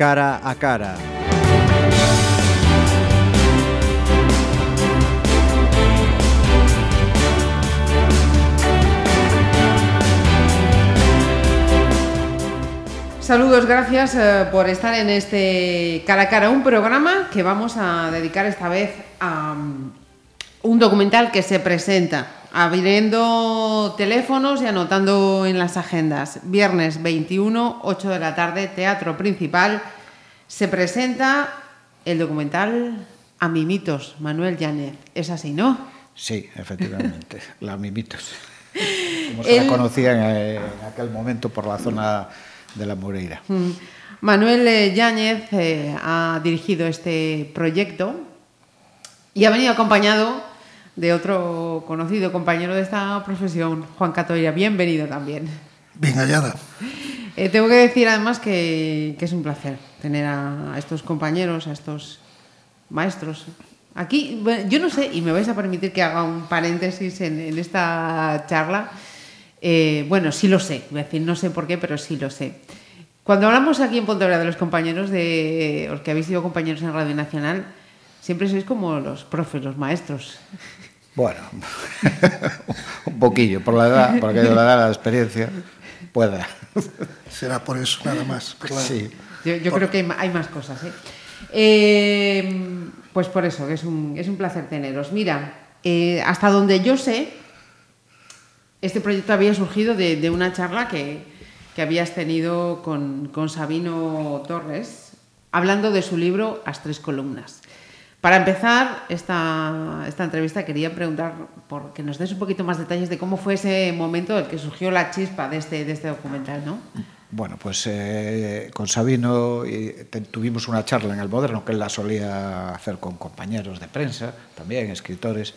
cara a cara. Saludos, gracias eh, por estar en este cara a cara, un programa que vamos a dedicar esta vez a um, un documental que se presenta abriendo teléfonos y anotando en las agendas. Viernes 21, 8 de la tarde, Teatro Principal. Se presenta el documental A Mimitos, Manuel Llanes. Es así, ¿no? Sí, efectivamente, la Mimitos. Como se el... la conocía en, en aquel momento por la zona de la Moreira. Mm. Manuel eh, Yáñez eh, ha dirigido este proyecto y ha venido acompañado de otro conocido compañero de esta profesión, Juan Catoya. Bienvenido también. Bien hallada. Eh, tengo que decir además que, que, es un placer tener a, a estos compañeros, a estos maestros. Aquí, yo no sé, y me vais a permitir que haga un paréntesis en, en esta charla. Eh, bueno, sí lo sé, voy a decir, no sé por qué, pero sí lo sé. Cuando hablamos aquí en Pontevedra de los compañeros, de los que habéis sido compañeros en Radio Nacional, siempre sois como los profes, los maestros. Bueno, un poquillo, por la edad, por aquello de la edad, la experiencia, pueda. Será por eso nada más. Claro. Sí. Yo, yo por... creo que hay, hay más cosas. ¿eh? Eh, pues por eso, que es un, es un placer teneros. Mira, eh, hasta donde yo sé, este proyecto había surgido de, de una charla que, que, habías tenido con, con, Sabino Torres, hablando de su libro As tres columnas. Para empezar esta, esta entrevista quería preguntar por que nos des un poquito más detalles de cómo fue ese momento en el que surgió la chispa de este, de este documental, ¿no? Bueno, pues eh, con Sabino te, tuvimos una charla en el Moderno que él la solía hacer con compañeros de prensa, también escritores,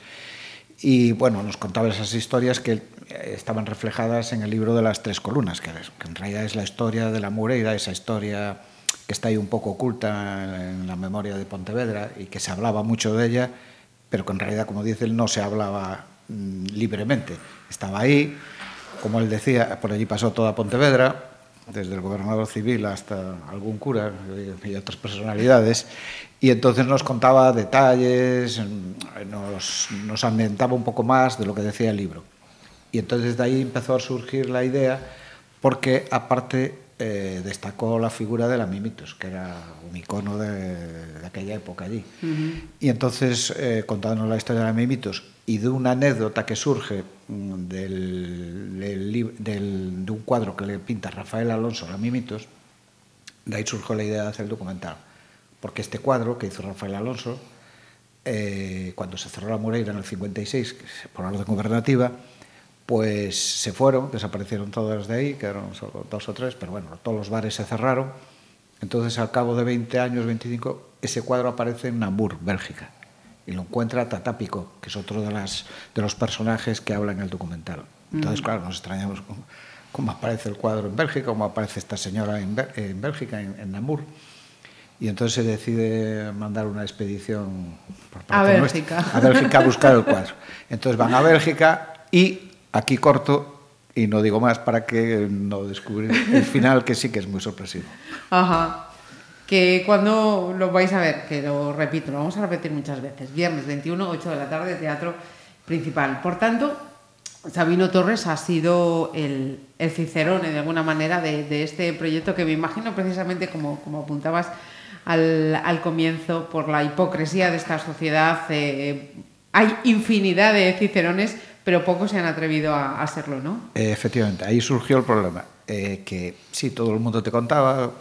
y bueno, nos contaba esas historias que estaban reflejadas en el libro de las tres columnas, que, que en realidad es la historia de la Mureira, esa historia que está ahí un poco oculta en la memoria de Pontevedra y que se hablaba mucho de ella, pero que en realidad, como dice él, no se hablaba mmm, libremente. Estaba ahí, como él decía, por allí pasó toda Pontevedra, desde el gobernador civil hasta algún cura y otras personalidades, y entonces nos contaba detalles, mm, nos, nos ambientaba un poco más de lo que decía el libro. Y entonces de ahí empezó a surgir la idea, porque aparte eh, destacó la figura de la Mimitos, que era un icono de, de aquella época allí. Uh -huh. Y entonces, eh, contándonos la historia de la Mimitos y de una anécdota que surge mm, del, del, del, de un cuadro que le pinta Rafael Alonso a la Mimitos, de ahí surgió la idea de hacer el documental. Porque este cuadro que hizo Rafael Alonso, eh, cuando se cerró la Moreira en el 56, por orden gubernativa, pues se fueron, desaparecieron todos de ahí, quedaron solo dos o tres, pero bueno, todos los bares se cerraron. Entonces, al cabo de 20 años, 25, ese cuadro aparece en Namur, Bélgica, y lo encuentra Tatápico, que es otro de, las, de los personajes que habla en el documental. Entonces, mm. claro, nos extrañamos cómo, cómo, aparece el cuadro en Bélgica, cómo aparece esta señora en, en Bélgica, en, en Namur. Y entonces se decide mandar una expedición por parte a Bélgica. Nuestra, a Bélgica a buscar el cuadro. Entonces van a Bélgica y aquí corto y no digo más para que no descubrir el final que sí que es muy sorpresivo. Ajá. Que cuando lo vais a ver, que lo repito, lo vamos a repetir muchas veces. Viernes 21, 8 de la tarde, teatro principal. Por tanto, Sabino Torres ha sido el, el cicerone de alguna manera de, de, este proyecto que me imagino precisamente como, como apuntabas al, al comienzo por la hipocresía de esta sociedad. Eh, hay infinidad de cicerones pero pocos se han atrevido a, a serlo, ¿no? Eh, efectivamente, ahí surgió el problema, eh, que sí, todo el mundo te contaba,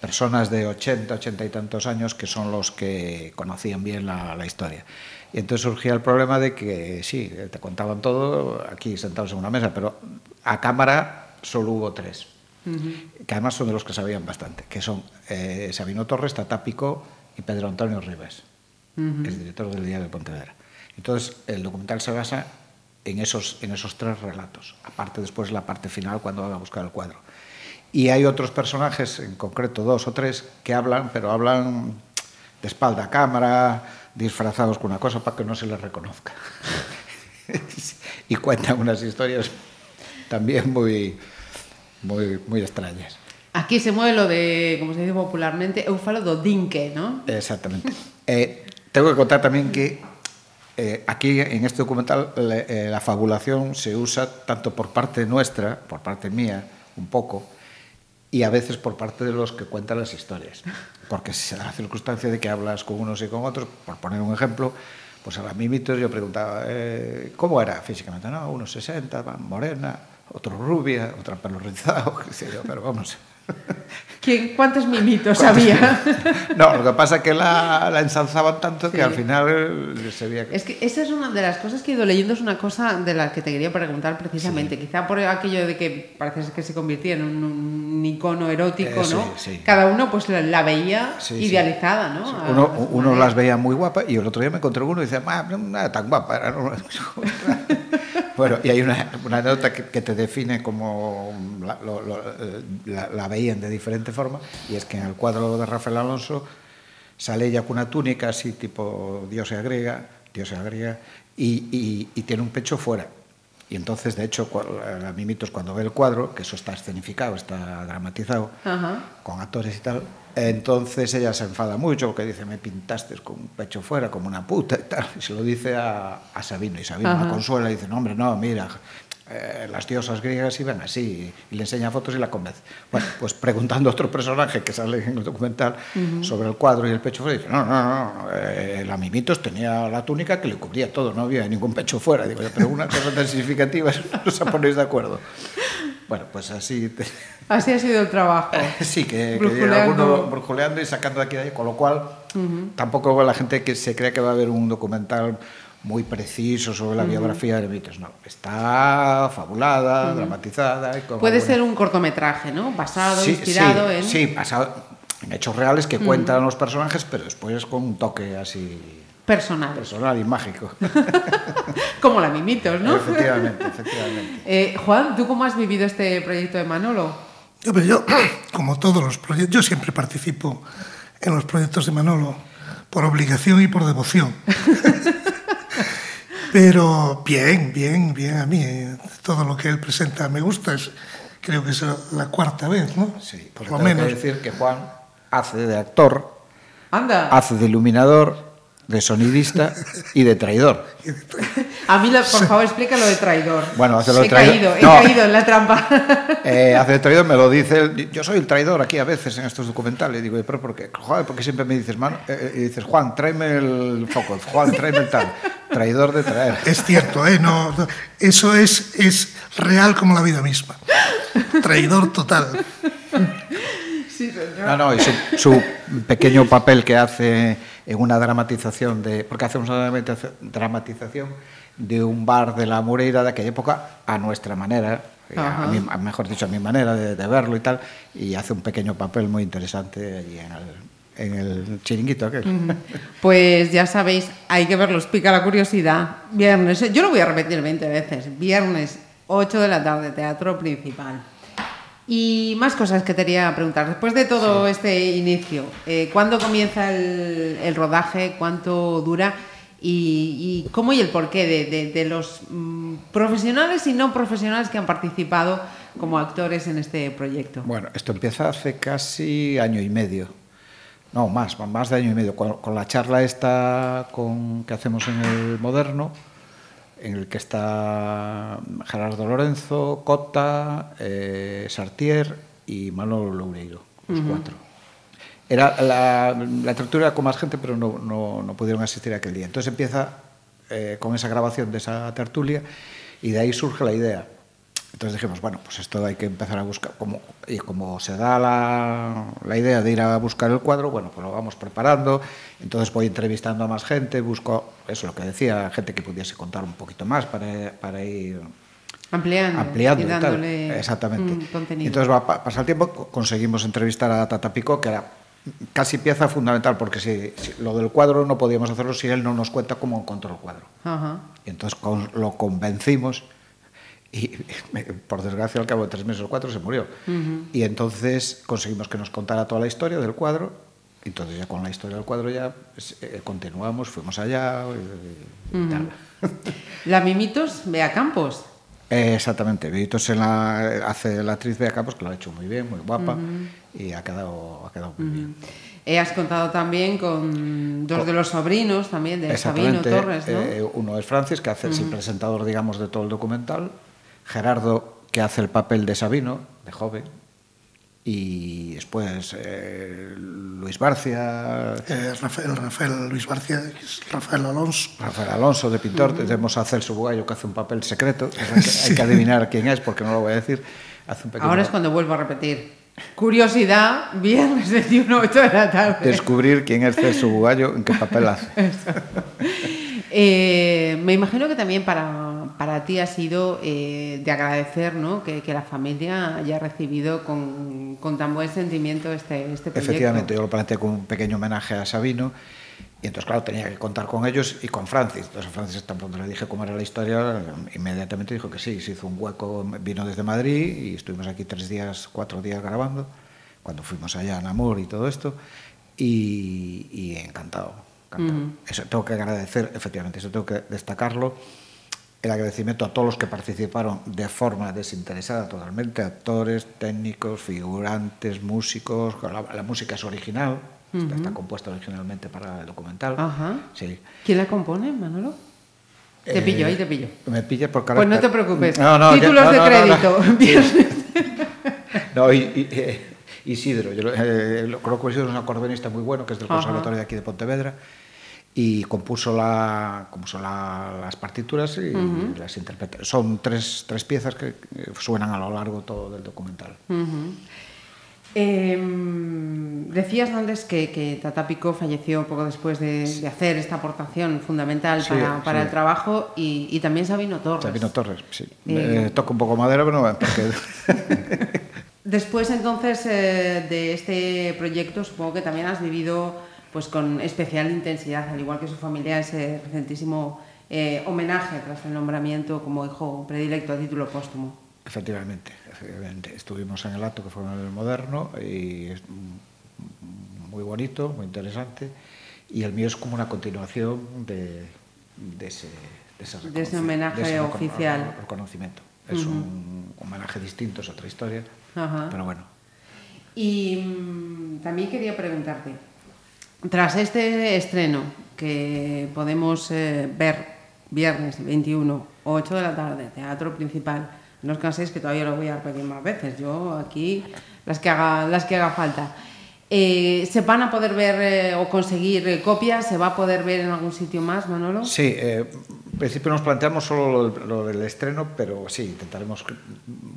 personas de 80, 80 y tantos años que son los que conocían bien la, la historia. Y entonces surgía el problema de que sí, te contaban todo aquí sentados en una mesa, pero a cámara solo hubo tres, uh -huh. que además son de los que sabían bastante, que son eh, Sabino Torres, Tatápico y Pedro Antonio Ribes, uh -huh. es director del Diario de Pontevedra. Entonces, el documental se basa en esos, en esos tres relatos, aparte después la parte final cuando van a buscar el cuadro. Y hay otros personajes, en concreto dos o tres, que hablan, pero hablan de espalda a cámara, disfrazados con una cosa para que no se les reconozca. y cuentan unas historias también muy, muy, muy extrañas. Aquí se mueve lo de, como se dice popularmente, eu falo do dinque, ¿no? Exactamente. eh, tengo que contar también que eh, aquí en este documental le, eh, la fabulación se usa tanto por parte nuestra, por parte mía, un poco, y a veces por parte de los que cuentan las historias. Porque se da la circunstancia de que hablas con unos y con otros, por poner un ejemplo, pues a la mimitos yo preguntaba, eh, ¿cómo era físicamente? No, unos 60, morena, otro rubia, otra pelo rizado, yo, pero vamos... ¿Quién, ¿Cuántos mimitos había? No, lo que pasa es que la, la ensalzaban tanto sí. que al final se veía. Es que esa es una de las cosas que he ido leyendo, es una cosa de la que te quería preguntar precisamente. Sí. Quizá por aquello de que parece que se convirtiera en un, un icono erótico, ¿no? Sí, Cada uno pues la, la veía idealizada, ¿no? Uno, uno las veía muy guapa y el otro día me encontré uno y decía, no era tan guapa. Era... bueno, y hay una, una nota que, que, te define como la, lo, lo, la, la veían de diferente forma y es que en el cuadro de Rafael Alonso sale ella con una túnica así tipo diosa griega, diosa griega y, y, y tiene un pecho fuera. Y entonces, de hecho, la Mimitos cuando ve el cuadro, que eso está escenificado, está dramatizado, con actores y tal, entonces ella se enfada mucho porque dice, me pintaste con un pecho fuera como una puta y tal. Y se lo dice a, a Sabino y Sabino la consuela y dice, no, hombre, no, mira, eh, las diosas griegas iban así y le enseña fotos y la convence. Bueno, pues preguntando a otro personaje que sale en el documental uh -huh. sobre el cuadro y el pecho fuera, dice, no, no, no, eh, la Mimitos tenía la túnica que le cubría todo, no había ningún pecho fuera. Digo, pero una cosa tan significativa, no os ponéis de acuerdo. Bueno, pues así... Te... Así ha sido el trabajo. sí, que, que alguno brujuleando y sacando de aquí de ahí, con lo cual uh -huh. tampoco la gente que se cree que va a haber un documental muy preciso sobre la uh -huh. biografía de Mitos, no. Está fabulada, uh -huh. dramatizada. Puede ser un cortometraje, ¿no? Basado, sí, inspirado sí, en. Sí, basado en hechos reales que cuentan los personajes, pero después con un toque así. Personal. Personal y mágico. como la Mimitos, ¿no? Efectivamente, efectivamente. Eh, Juan, ¿tú cómo has vivido este proyecto de Manolo? Yo, yo, como todos los proyectos, yo siempre participo en los proyectos de Manolo por obligación y por devoción. Pero bien, bien, bien a mí. Eh, todo lo que él presenta me gusta. Es, creo que es la cuarta vez, ¿no? Sí, por lo menos. Que decir que Juan hace de actor, Anda. hace de iluminador, de sonidista y de traidor. A mí, por favor, explica lo de traidor. Bueno, hace lo de he traidor. Caído, he caído en la trampa. Eh, hace de traidor, me lo dice. Él. Yo soy el traidor aquí a veces en estos documentales. Digo, ¿pero por qué? Joder, porque siempre me dices, mano, eh, y dices, Juan, tráeme el foco. Juan, tráeme el tal. Traidor de traer. Es cierto, ¿eh? No, no, eso es, es real como la vida misma. Traidor total. Sí, no, no, y su, su, pequeño papel que hace en una dramatización de. Porque hacemos una dramatización de un bar de la Moreira de aquella época a nuestra manera, a, a a, mejor dicho, a mi manera de, de, verlo y tal, y hace un pequeño papel muy interesante allí en el, en el chiringuito aquel. Mm. Pues ya sabéis, hay que verlos, pica la curiosidad. Viernes, yo lo voy a repetir 20 veces, viernes 8 de la tarde, teatro principal. Y más cosas que te quería preguntar. Después de todo sí. este inicio, eh, ¿cuándo comienza el, el, rodaje? ¿Cuánto dura? Y, y, cómo y el porqué de, de, de los mmm, profesionales y no profesionales que han participado como actores en este proyecto. Bueno, esto empieza hace casi año y medio. No, más, más de año y medio. Con, con la charla esta con, que hacemos en el Moderno, en el que está Gerardo Lorenzo, Cota, eh, Sartier y Manolo Loureiro, los uh -huh. cuatro. Era la, la tertulia con más gente, pero no, no, no pudieron asistir aquel día. Entonces empieza eh, con esa grabación de esa tertulia y de ahí surge la idea. Entonces dijimos, bueno, pues esto hay que empezar a buscar, como, y como se da la, la, idea de ir a buscar el cuadro, bueno, pues lo vamos preparando, entonces voy entrevistando a más gente, busco, eso lo que decía, gente que pudiese contar un poquito más para, para ir ampliando, ampliando y dándole y tal. Exactamente. Contenido. Entonces va a pasar el tiempo, conseguimos entrevistar a Tata Pico, que era casi pieza fundamental, porque si, si, lo del cuadro no podíamos hacerlo si él no nos cuenta cómo encontró el cuadro. -huh. Y entonces con, lo convencimos y por desgracia al cabo de tres meses o cuatro se murió. Uh -huh. Y entonces conseguimos que nos contara toda la historia del cuadro. Y entonces ya con la historia del cuadro ya pues, eh, continuamos, fuimos allá y, y uh -huh. tal. La Mimitos, Bea Campos. Eh, exactamente, Vivitos en la, hace la actriz Bea Campos, que lo ha hecho muy bien, muy guapa, uh -huh. y ha quedado, ha quedado muy bien. Eh, has contado también con dos de los sobrinos también de Sabino Torres, ¿no? Eh, uno es Francis, que hace, uh -huh. es el presentador, digamos, de todo el documental. Gerardo, que hace el papel de Sabino, de joven. Y después eh, Luis Barcia. Eh, Rafael, Rafael Luis Barcia, Rafael Alonso. Rafael Alonso, de pintor. Tenemos a Celso Bugallo, que hace un papel secreto. Hay que, hay que adivinar quién es, porque no lo voy a decir. Hace un pequeño... Ahora es cuando vuelvo a repetir. Curiosidad, viernes 21, 8 de la tarde. Descubrir quién es Celso Bugallo, en qué papel hace. eh, me imagino que también para, para ti ha sido eh, de agradecer ¿no? que, que, la familia haya recibido con, con tan buen sentimiento este, este proyecto. Efectivamente, yo lo planteé con un pequeño homenaje a Sabino. Y entonces, claro, tenía que contar con ellos y con Francis. Entonces, a Francis, tan pronto le dije cómo era la historia, inmediatamente dijo que sí. Se hizo un hueco, vino desde Madrid y estuvimos aquí tres días, cuatro días grabando, cuando fuimos allá a Namur y todo esto. Y, y encantado, encantado. Uh -huh. Eso tengo que agradecer, efectivamente, eso tengo que destacarlo. El agradecimiento a todos los que participaron de forma desinteresada totalmente, actores, técnicos, figurantes, músicos, la, la música es original, Uh -huh. Está compuesta originalmente para el documental. Ajá. Sí. ¿Quién la compone, Manolo? Te pillo, eh, ahí te pillo. Me pilla por carácter... Pues no te preocupes. No, no, Títulos no, de crédito. No, y, y, eh, Isidro, yo eh, lo creo que Isidro es un acordeonista muy bueno, que es del Conservatorio de aquí de Pontevedra, y compuso, la, compuso la, las partituras y, uh -huh. las interpreta. Son tres, tres piezas que suenan a lo largo todo del documental. Uh -huh. Eh, decías antes que, que, Tata Pico falleció poco después de, de hacer esta aportación fundamental sí, para, para sí. el trabajo y, y, también Sabino Torres. Sabino Torres, sí. Eh, eh, toco un poco madera, pero no, porque... Después entonces eh, de este proyecto supongo que también has vivido pues con especial intensidad, al igual que su familia, ese recentísimo eh, homenaje tras el nombramiento como hijo predilecto a título póstumo. Efectivamente, efectivamente. Estuvimos en el acto que fue en el Moderno y es muy bonito, muy interesante. Y el mío es como una continuación de, de, ese, de, ese, de ese, homenaje de ese oficial. reconocimiento. Es uh -huh. un homenaje distinto, es otra historia, uh -huh. pero bueno. Y mmm, también quería preguntarte, tras este estreno que podemos eh, ver viernes 21, 8 de la tarde, teatro principal, no os canséis que todavía lo voy a repetir más veces. Yo aquí las que haga, las que haga falta. Eh, ¿Se van a poder ver eh, o conseguir copias? ¿Se va a poder ver en algún sitio más, Manolo? Sí, en principio nos planteamos solo lo, lo, del estreno, pero sí, intentaremos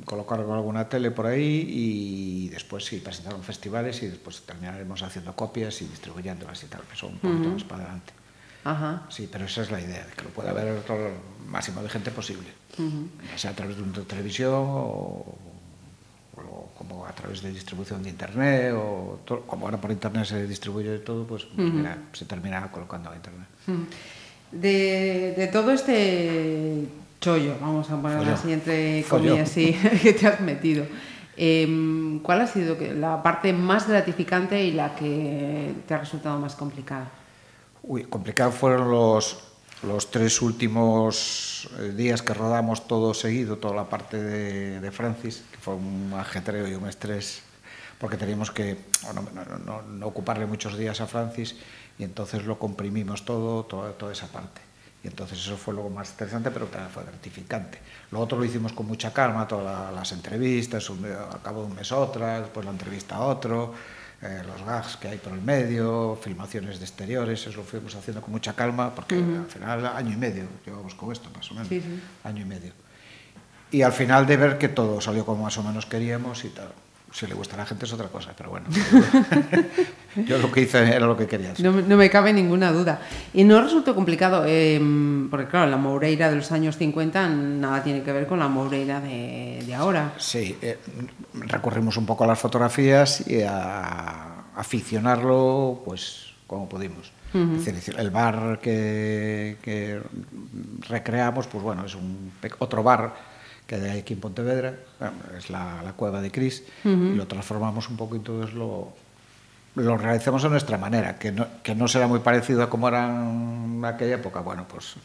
colocar alguna tele por ahí y después sí, presentar en festivales y después terminaremos haciendo copias y distribuyéndolas y tal, eso un poquito uh -huh. más para adelante. Ajá. Sí, pero esa es la idea, de que lo pueda ver el máximo de gente posible, uh -huh. ya sea a través de una televisión o, o, como a través de distribución de internet, o todo, como ahora por internet se distribuye todo, pues uh -huh. mira, se termina colocando a internet. Uh -huh. De, de, todo este chollo, vamos a ponerlo así entre comillas, sí, que te has metido. Eh, ¿Cuál ha sido la parte más gratificante y la que te ha resultado más complicada? Uy, complicado fueron los, los tres últimos eh, días que rodamos todo seguido, toda la parte de, de Francis, que fue un ajetreo y un estrés, porque teníamos que no, no, no, no, ocuparle muchos días a Francis y entonces lo comprimimos todo, toda, toda esa parte. Y entonces eso fue lo más interesante, pero también fue gratificante. Lo otro lo hicimos con mucha calma, todas las entrevistas, un, al cabo de un mes otra, después la entrevista a otro, eh, los gags que hay por el medio, filmaciones de exteriores, eso lo fuimos haciendo con mucha calma, porque uh -huh. al final año y medio, llevamos con esto más o menos, sí, sí. año y medio. Y al final de ver que todo salió como más o menos queríamos y tal. Si le gusta a la gente es otra cosa, pero bueno. yo lo que hice era lo que quería. No, no, me cabe ninguna duda. Y no resultó complicado, eh, porque claro, la Moureira de los años 50 nada tiene que ver con la Moureira de, de ahora. Sí, eh, recurrimos un poco a las fotografías y a aficionarlo pues como pudimos. Uh -huh. es decir, el bar que, que recreamos, pues bueno, es un otro bar que hay aquí en Pontevedra, es la, la cueva de Cris, uh -huh. y lo transformamos un poco y entonces lo, lo realizamos a nuestra manera, que no, que no será muy parecido a como era en aquella época. Bueno, pues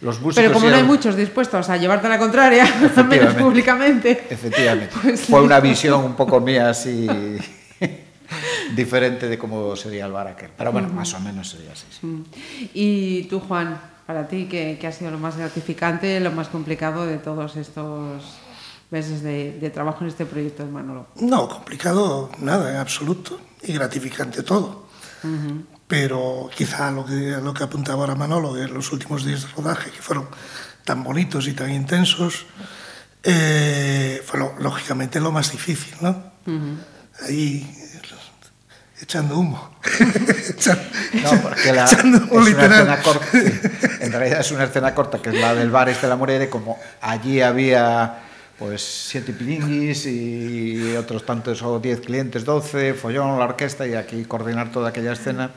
los músicos Pero como no hay muchos dispuestos a llevarte la contraria, al menos públicamente. Efectivamente. Pues Fue una visión un poco mía así diferente de cómo sería el bar aquel. Pero bueno, más o menos sería así. sí. Mm. Y tú, Juan, para ti, ¿qué, qué ha sido lo más gratificante, lo más complicado de todos estos meses de, de trabajo en este proyecto de Manolo? No, complicado nada, en absoluto. Y gratificante todo. Pero quizá lo que, lo que apuntaba ahora Manolo, de los últimos días de rodaje, que fueron tan bonitos y tan intensos, eh, fue lo- lógicamente lo más difícil, ¿no? Ahí echando humo. Echando- No, porque la, echando es humo una literal. escena corta. sí. En realidad es una escena corta, que es la del bar este de la Morera, y como allí había pues siete pilinguis y otros tantos o diez clientes, doce, follón, la orquesta, y aquí coordinar toda aquella escena,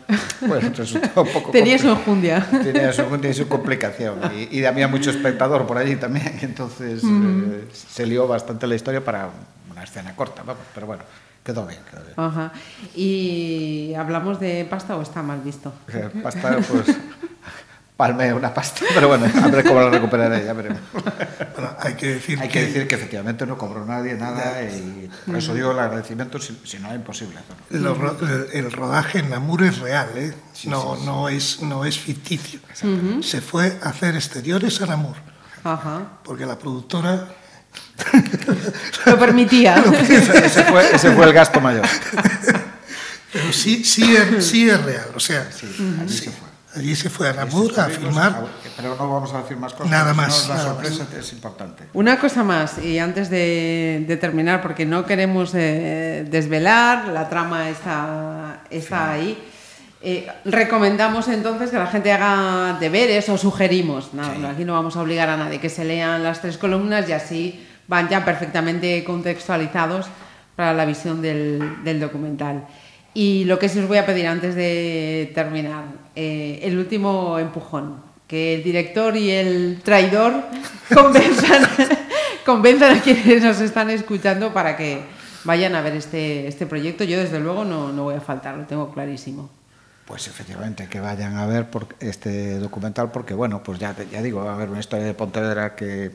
pues resultó un poco Tenía su enjundia. Tenía su, tenía su complicación. Y, y había mucho espectador por allí también, entonces eh, se lió bastante la historia para una escena corta, vamos, pero bueno, quedó bien, quedó bien. Ajá. ¿Y hablamos de pasta o está mal visto? Eh, Pasta, pues palmé una pasta, pero bueno, a ver cómo la recuperaré, ya veremos. Bueno, hay que decir Hay que decir que efectivamente no cobró nadie nada y por eso digo el agradecimiento, si, si no era imposible hacerlo. Lo el, rodaje en Namur es real, ¿eh? no, no, es, no es ficticio. Se fue a hacer exteriores a Namur, Ajá. porque la productora Lo permitía. Ese, ese fue, ese fue el gasto mayor. Pero sí, sí, es, sí es real, o sea, Sí, allí se fue. allí se fue a Namur a filmar. Pero no vamos a decir más cosas. Nada más, no, la nada sorpresa es importante. Una cosa más, y antes de, de terminar, porque no queremos eh, desvelar, la trama está, está ahí. eh, recomendamos entonces que la gente haga deberes o sugerimos, no, no, aquí no vamos a obligar a nadie, que se lean las tres columnas y así van ya perfectamente contextualizados para la visión del, del documental. Y lo que sí os voy a pedir antes de terminar, eh, el último empujón, que el director y el traidor convenzan, convenzan a quienes nos están escuchando para que vayan a ver este, este proyecto. Yo desde luego no, no voy a faltar, lo tengo clarísimo. Pues efectivamente, que vayan a ver por este documental, porque bueno, pues ya, ya digo, va a haber una historia de Pontevedra que,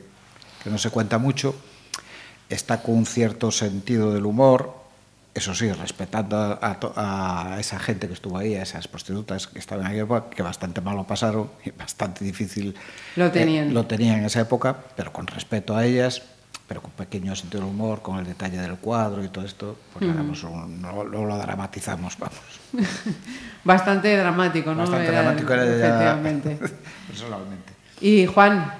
que no se cuenta mucho, está con un cierto sentido del humor, eso sí, respetando a, a to- a esa gente que estuvo ahí, a esas prostitutas que estaban ahí, que bastante mal lo pasaron y bastante difícil Lo tenían. eh, lo tenían en esa época, pero con respeto a ellas, pero con pequeño sentido del humor, con el detalle del cuadro y todo esto, pues un- no, no lo dramatizamos, vamos. Bastante dramático, ¿no? Bastante Era- dramático era ya- Efectivamente. personalmente. Y Juan,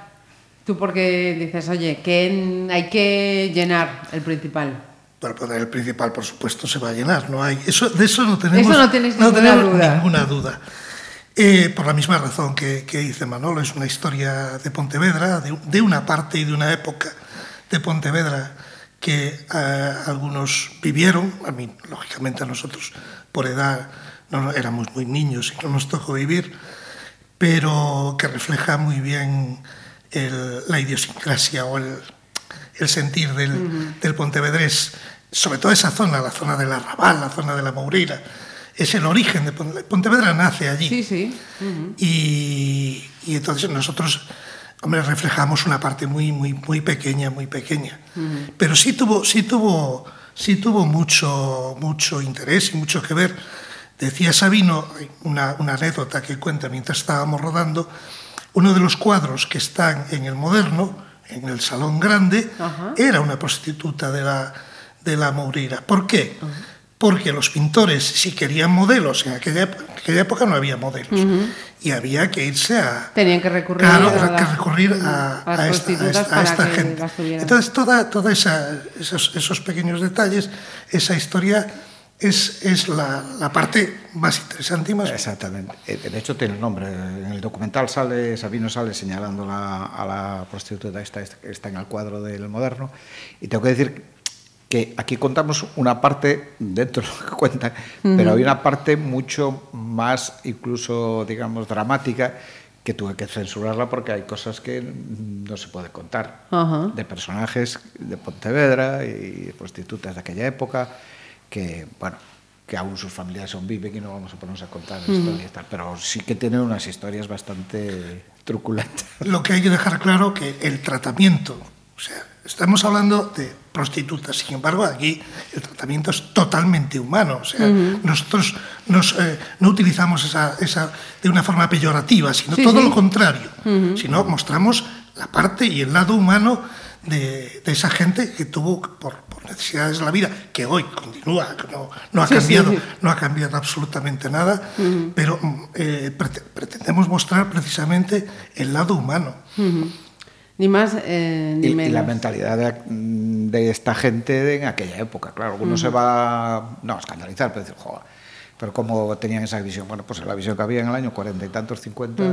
tú porque dices, oye, que hay que llenar el principal. Bueno, pues el principal, por supuesto, se va a llenar. No hay, eso, de eso no tenemos, Eso no tenéis ninguna tenemos duda. ninguna duda. Eh, por la misma razón que, que dice Manolo, es una historia de Pontevedra, de, de una parte y de una época de Pontevedra que eh, algunos vivieron, a mí, lógicamente a nosotros por edad no, no, éramos muy niños y no nos tocó vivir, pero que refleja muy bien el- la idiosincrasia o el, el sentir del, del pontevedrés, sobre todo esa zona, la zona del Arrabal, la zona de la Moureira, es el origen de Pontevedra. Pontevedra nace allí. Sí, sí. Y, y entonces nosotros, hombre, reflejamos una parte muy, muy, muy pequeña, muy pequeña. Pero sí tuvo, sí tuvo, sí tuvo mucho, mucho interés y mucho que ver. Decía Sabino, una anécdota que cuenta mientras estábamos rodando, uno de los cuadros que están en el moderno, en el Salón Grande, Ajá. era una prostituta de la, de la Moureira. ¿Por qué? Porque los pintores, si querían modelos, en aquella, aquella época no había modelos, y había que irse a, Tenían que recurrir Claro, a era que las- recurrir a, a las a esta, a gente. Entonces, toda, toda esa, esos, esos pequeños detalles, esa historia es, es la, la parte más interesante y más... Exactamente. Eh, De hecho, tiene el nombre. En el documental sale, Sabino sale señalando la- a la prostituta esta, está en el cuadro del moderno. Y tengo que decir que aquí contamos una parte, dentro de lo que cuentan, pero hay una parte mucho más, incluso, digamos, dramática, que tuve que censurarla porque hay cosas que no se puede contar. De personajes de Pontevedra y prostitutas de aquella época, que, bueno, que aún sus familias son viven y no vamos a ponernos a contar mm. historias, tal, pero sí que tienen unas historias bastante truculentas. Lo que hay que dejar claro que el tratamiento, o sea, estamos hablando de prostitutas, sin embargo, aquí el tratamiento es totalmente humano, o sea, mm. nosotros nos, eh, no utilizamos esa, esa, de una forma peyorativa, sino sí, todo sí. lo contrario, mm -hmm. sino mostramos la parte y el lado humano de, de esa gente que tuvo por, por necesidades de la vida, que hoy continúa, que no, no ha Sí, sí, cambiado, sí. no ha cambiado absolutamente nada, pero mm, eh, prete- pretendemos mostrar precisamente el lado humano. Ni más eh, ni Y, y menos. la mentalidad de, de esta gente en aquella época, claro, uno se va, no, a escandalizar, pero decir, joder, pero como tenían esa visión, bueno, pues la visión que había en el año 40 y tantos, 50,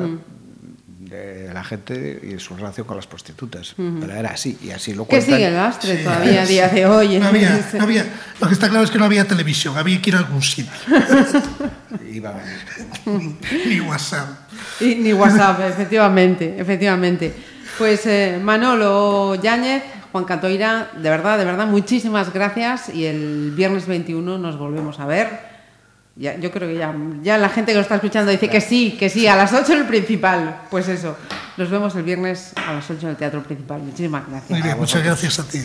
de la gente y su relación con las prostitutas, pero era así, y así lo Que cuentan. sigue el lastre Sí. todavía a día de hoy. No había, no había- lo que está claro es que no había televisión, había que ir a algún sitio, Iban- ni WhatsApp. Y ni WhatsApp, efectivamente, efectivamente. Pues eh, Manolo Yáñez, Juan Catoira, de verdad, de verdad, muchísimas gracias y el viernes 21 nos volvemos a ver. Ya, yo creo que ya, ya la gente que lo está escuchando dice que sí, que sí, a las 8 en el principal. Pues eso, nos vemos el viernes a las 8 en el Teatro Principal. Muchísimas gracias. Muy bien, muchas gracias a ti.